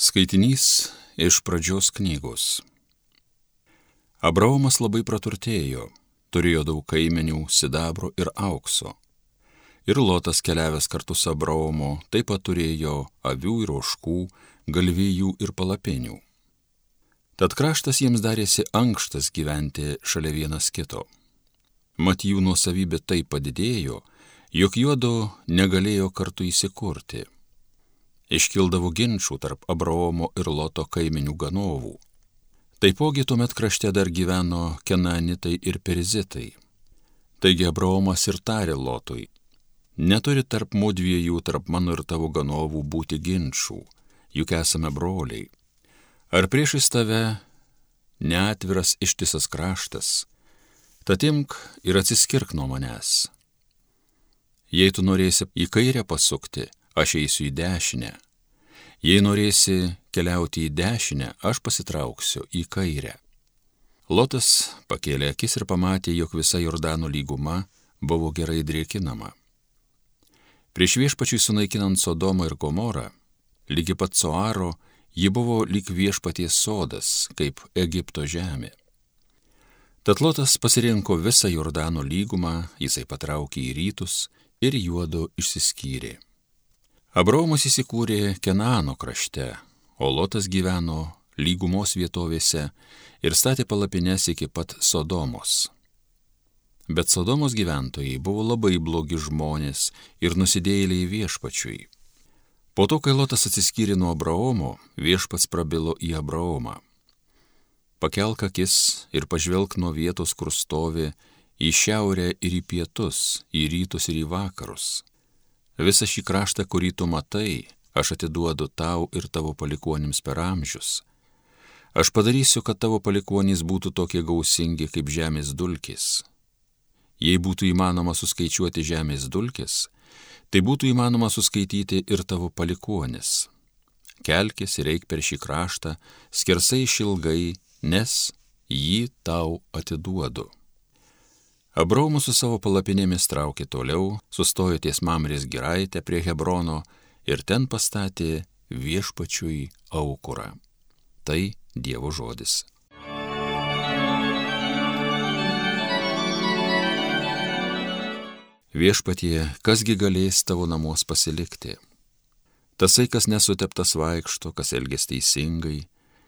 Skaitinys iš pradžios knygos. Abraomas labai praturtėjo, turėjo daug kaimenių, sidabro ir aukso. Ir Lotas keliavęs kartu su Abraomu taip pat turėjo avių ir oškų, galvijų ir palapinių. Tad kraštas jiems darėsi ankštas gyventi šalia vienas kito. Mat jų nuosavybė taip padidėjo, jog juodo negalėjo kartu įsikurti. Iškildavo ginčių tarp Abraomo ir Loto kaiminių ganovų. Taipogi tuomet krašte dar gyveno Kenanitai ir Perizitai. Taigi Abraomas ir tarė Lotui, neturi tarp mūdviejų, tarp mano ir tavo ganovų būti ginčių, juk esame broliai. Ar priešais tave neatviras ištisas kraštas, tad imk ir atsiskirk nuo manęs. Jei tu norėsi į kairę pasukti, aš eisiu į dešinę. Jei norėsi keliauti į dešinę, aš pasitrauksiu į kairę. Lotas pakėlė akis ir pamatė, jog visa Jordano lyguma buvo gerai drėkinama. Prieš viešpačiui sunaikinant Sodomą ir Gomorą, lygi pat Soaro, ji buvo lyg viešpaties sodas, kaip Egipto žemė. Tad Lotas pasirinko visą Jordano lygumą, jisai patraukė į rytus ir juodo išsiskyrė. Abraomas įsikūrė Kenano krašte, o Lotas gyveno lygumos vietovėse ir statė palapines iki pat Sodomos. Bet Sodomos gyventojai buvo labai blogi žmonės ir nusidėjėliai viešpačiui. Po to, kai Lotas atsiskyrė nuo Abraomo, viešpats prabilo į Abraomą. Pakelk akis ir pažvelk nuo vietos, kur stovi, į šiaurę ir į pietus, į rytus ir į vakarus. Visą šį kraštą, kurį tu matai, aš atiduodu tau ir tavo palikuonims per amžius. Aš padarysiu, kad tavo palikuonys būtų tokie gausingi kaip žemės dulkis. Jei būtų įmanoma suskaičiuoti žemės dulkis, tai būtų įmanoma suskaityti ir tavo palikuonis. Kelkis ir eik per šį kraštą, skersai išilgai, nes jį tau atiduodu. Abraomus su savo palapinėmis traukė toliau, sustojo ties Mamrės giraitę prie Hebrono ir ten pastatė viešpačiui aukurą. Tai Dievo žodis. Viešpatie, kasgi galės tavo namuos pasilikti? Tasai, kas nesuteptas vaikšto, kas elgės teisingai,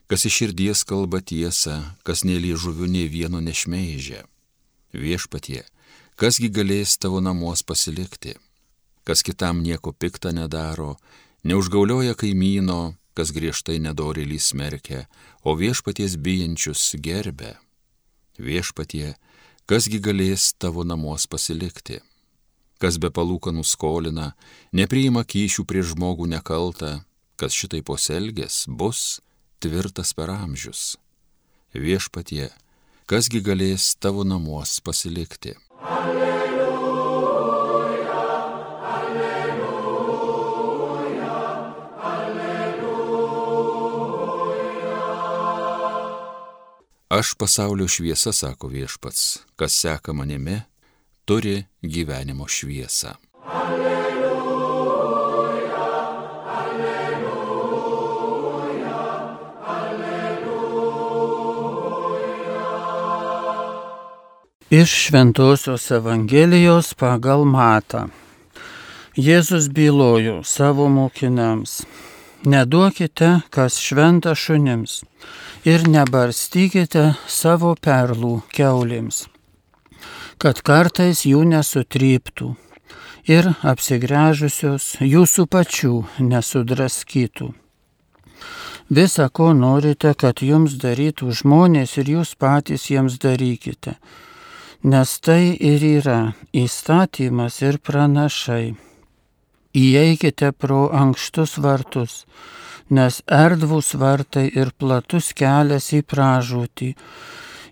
kas iš širdies kalba tiesą, kas neliežuvių nei vieno nešmeižia. Viešpatie, kasgi galės tavo namuos pasilikti? kas kitam nieko piktą nedaro, neužgaulioja kaimyno, kas griežtai nedorėlį smerkia, o viešpaties bijančius gerbė. Viešpatie, kasgi galės tavo namuos pasilikti? Kas be palūkanų skolina, nepriima kyšių prie žmogų nekaltą, kas šitai poselgės, bus tvirtas per amžius. Viešpatie, kasgi galės tavo namuos pasilikti? Alleluja. Aš pasaulio šviesa, sako viešpats, kas seka manimi, turi gyvenimo šviesą. Alleluja, Iš Šventojios Evangelijos pagal Matą. Jėzus bylojo savo mokiniams, neduokite, kas šventa šunims ir nebarstykite savo perlų keulėms, kad kartais jų nesutryptų ir apsigręžusios jūsų pačių nesudraskytų. Visa, ko norite, kad jums darytų žmonės ir jūs patys jiems darykite, nes tai ir yra įstatymas ir pranašai. Įeikite pro ankštus vartus, nes erdvus vartai ir platus kelias į pražūtį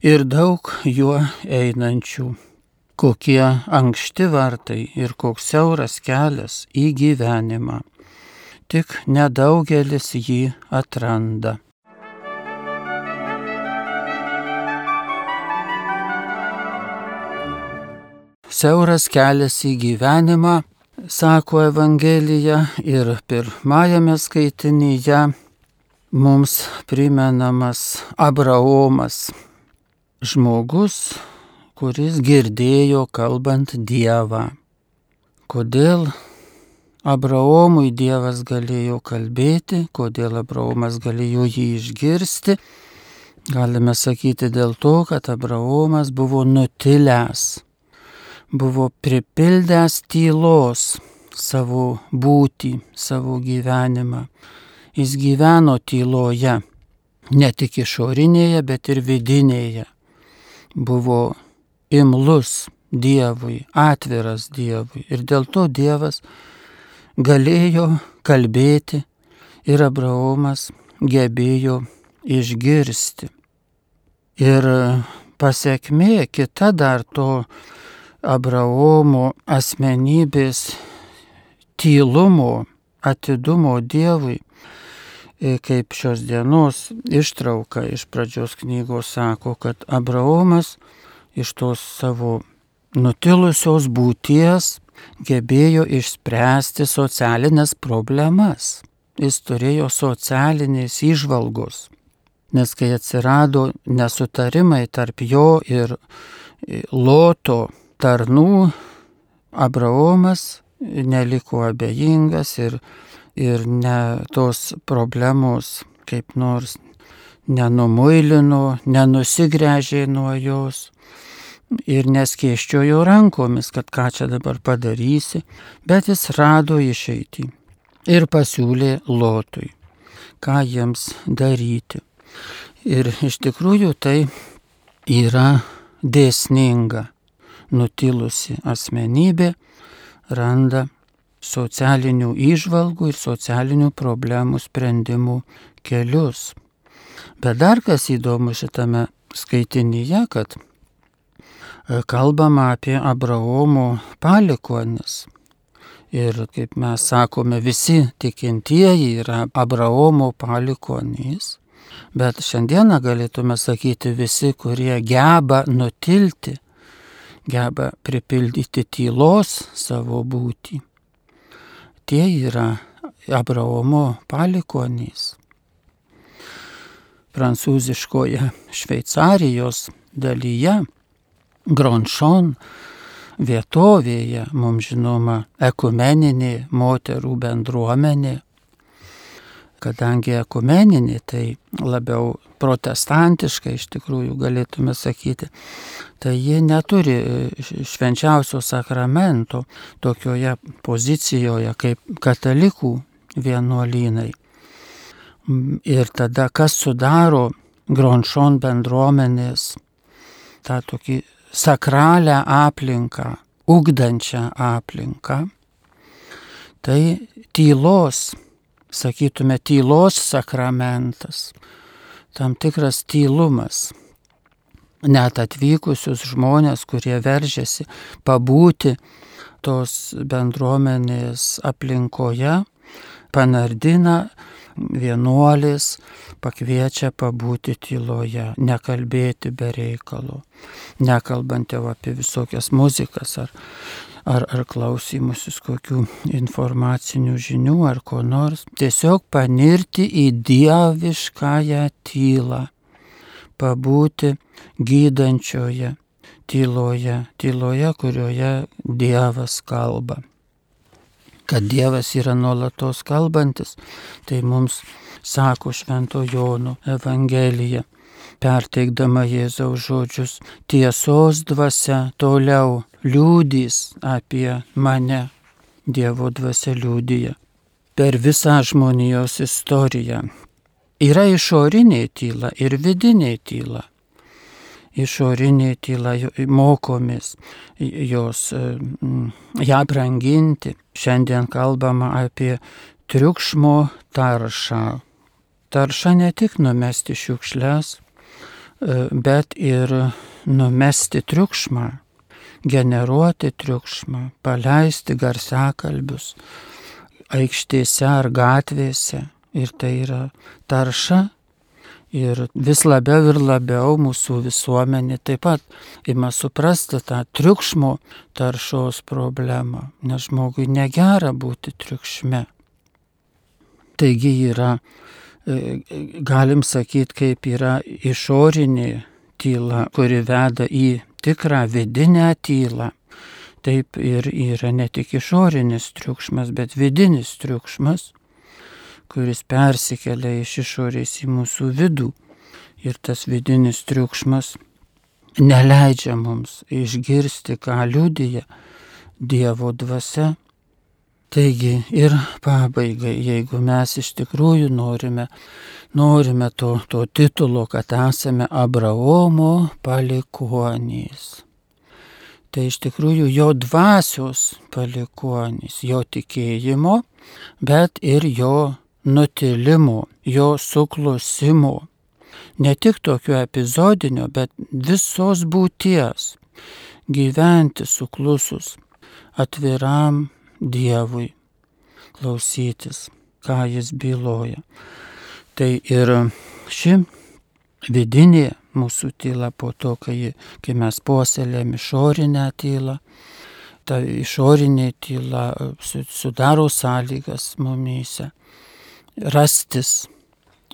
ir daug juo einančių. Kokie ankšti vartai ir koks siauras kelias į gyvenimą. Tik nedaugelis jį atranda. Siauras kelias į gyvenimą sako Evangelija ir pirmajame skaitinyje mums primenamas Abraomas, žmogus, kuris girdėjo kalbant Dievą. Kodėl Abraomui Dievas galėjo kalbėti, kodėl Abraomas galėjo jį išgirsti, galime sakyti dėl to, kad Abraomas buvo nutilęs, buvo pripildęs tylos savo būtį, savo gyvenimą. Jis gyveno tyloje, ne tik išorinėje, bet ir vidinėje. Buvo imlus Dievui, atviras Dievui. Ir dėl to Dievas galėjo kalbėti ir Abraomas gebėjo išgirsti. Ir pasiekmė kita dar to Abraomo asmenybės tylumo, atidumo Dievui, kaip šios dienos ištrauka iš pradžios knygos sako, kad Abraomas iš tos savo nutilusios būties gebėjo išspręsti socialinės problemas. Jis turėjo socialinės išvalgos. Nes kai atsirado nesutarimai tarp jo ir Loto tarnų, Abraomas neliko abejingas ir, ir ne tos problemos kaip nors nenumuilino, nenusigręžė nuo jos ir neskėščiojo rankomis, kad ką čia dabar padarysi, bet jis rado išeitį ir pasiūlė Lotui, ką jiems daryti. Ir iš tikrųjų tai yra dėsninga, nutilusi asmenybė randa socialinių išvalgų ir socialinių problemų sprendimų kelius. Bet dar kas įdomu šitame skaitinyje, kad kalbama apie Abraomo palikonis. Ir kaip mes sakome, visi tikintieji yra Abraomo palikonys. Bet šiandieną galėtume sakyti visi, kurie geba nutilti, geba pripildyti tylos savo būtį. Tie yra Abraomo palikonys. Prancūziškoje Šveicarijos dalyje Gronšon vietovėje, mums žinoma, ekumeninė moterų bendruomenė. Kadangi ekumeninė, tai labiau protestantiška iš tikrųjų galėtume sakyti, tai ji neturi švenčiausio sakramento tokioje pozicijoje kaip katalikų vienuolynai. Ir tada kas sudaro Gronšon bendruomenės tą tokį sakralią aplinką, ugdančią aplinką, tai tylos, sakytume, tylos sakramentas, tam tikras tylumas. Net atvykusius žmonės, kurie veržiasi pabūti tos bendruomenės aplinkoje, panardina vienuolis pakviečia pabūti tyloje, nekalbėti be reikalo, nekalbant jau apie visokias muzikas ar, ar, ar klausymusis kokių informacinių žinių ar ko nors, tiesiog panirti į dieviškąją tylą, pabūti gydančioje tyloje, tyloje, kurioje Dievas kalba kad Dievas yra nuolatos kalbantis, tai mums sako Švento Jono Evangelija, perteikdama Jėzaus žodžius, tiesos dvasia toliau liūdys apie mane, Dievo dvasia liūdija. Per visą žmonijos istoriją yra išorinė tyla ir vidinė tyla išorinė tyla, mokomis jos, ją branginti. Šiandien kalbama apie triukšmo taršą. Tarša ne tik numesti šiukšlės, bet ir numesti triukšmą, generuoti triukšmą, paleisti garsiakalbius aikštėse ar gatvėse. Ir tai yra tarša Ir vis labiau ir labiau mūsų visuomenė taip pat ima suprasti tą triukšmo taršos problemą, nes žmogui negera būti triukšme. Taigi yra galim sakyti, kaip yra išorinė tyla, kuri veda į tikrą vidinę tylą. Taip ir yra ne tik išorinis triukšmas, bet vidinis triukšmas, kuris persikelia iš išorės į mūsų vidų. Ir tas vidinis triukšmas neleidžia mums išgirsti, ką liūdėja Dievo dvasia. Taigi ir pabaigai, jeigu mes iš tikrųjų norime, norime to, to titulo, kad esame Abraomo palikonys tai iš tikrųjų jo dvasios palikuonys, jo tikėjimo, bet ir jo nutilimo, jo suklusimo. Ne tik tokio epizodinio, bet visos būties gyventi suklusus atviram Dievui, klausytis, ką jis byloja. Tai ir ši vidinė mūsų tyla po to, kai, kai mes puoselėm išorinę tylą. Ta išorinė tyla sudaro sąlygas mumyse rastis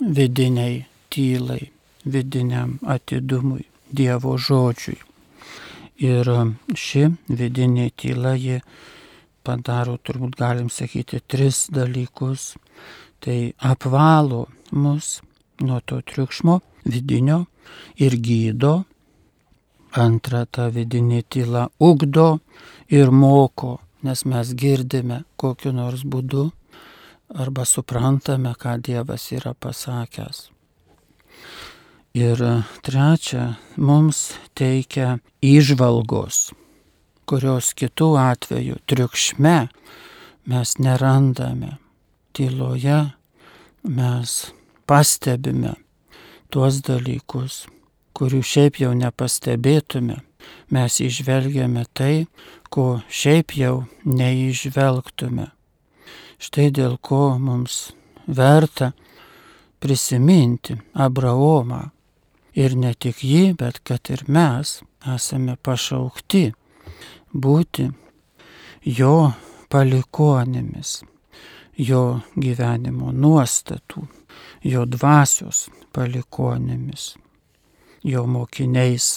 vidiniai tylai, vidiniam atidumui, Dievo žodžiui. Ir ši vidinė tyla, ji padaro, turbūt galim sakyti, tris dalykus. Tai apvalo mus nuo to triukšmo vidinio, ir gydo. Antra, ta vidinė tyla ugdo ir moko, nes mes girdime kokiu nors būdu arba suprantame, ką Dievas yra pasakęs. Ir trečia, mums teikia įžvalgos, kurios kitų atveju triukšme mes nerandame. Tyloje mes pastebime tuos dalykus, kurių šiaip jau nepastebėtume. Mes išvelgiame tai, ko šiaip jau neižvelgtume. Štai dėl ko mums verta prisiminti Abraomą. Ir ne tik jį, bet kad ir mes esame pašaukti būti jo palikonėmis, jo gyvenimo nuostatų, jo dvasios palikonėmis, jo mokiniais.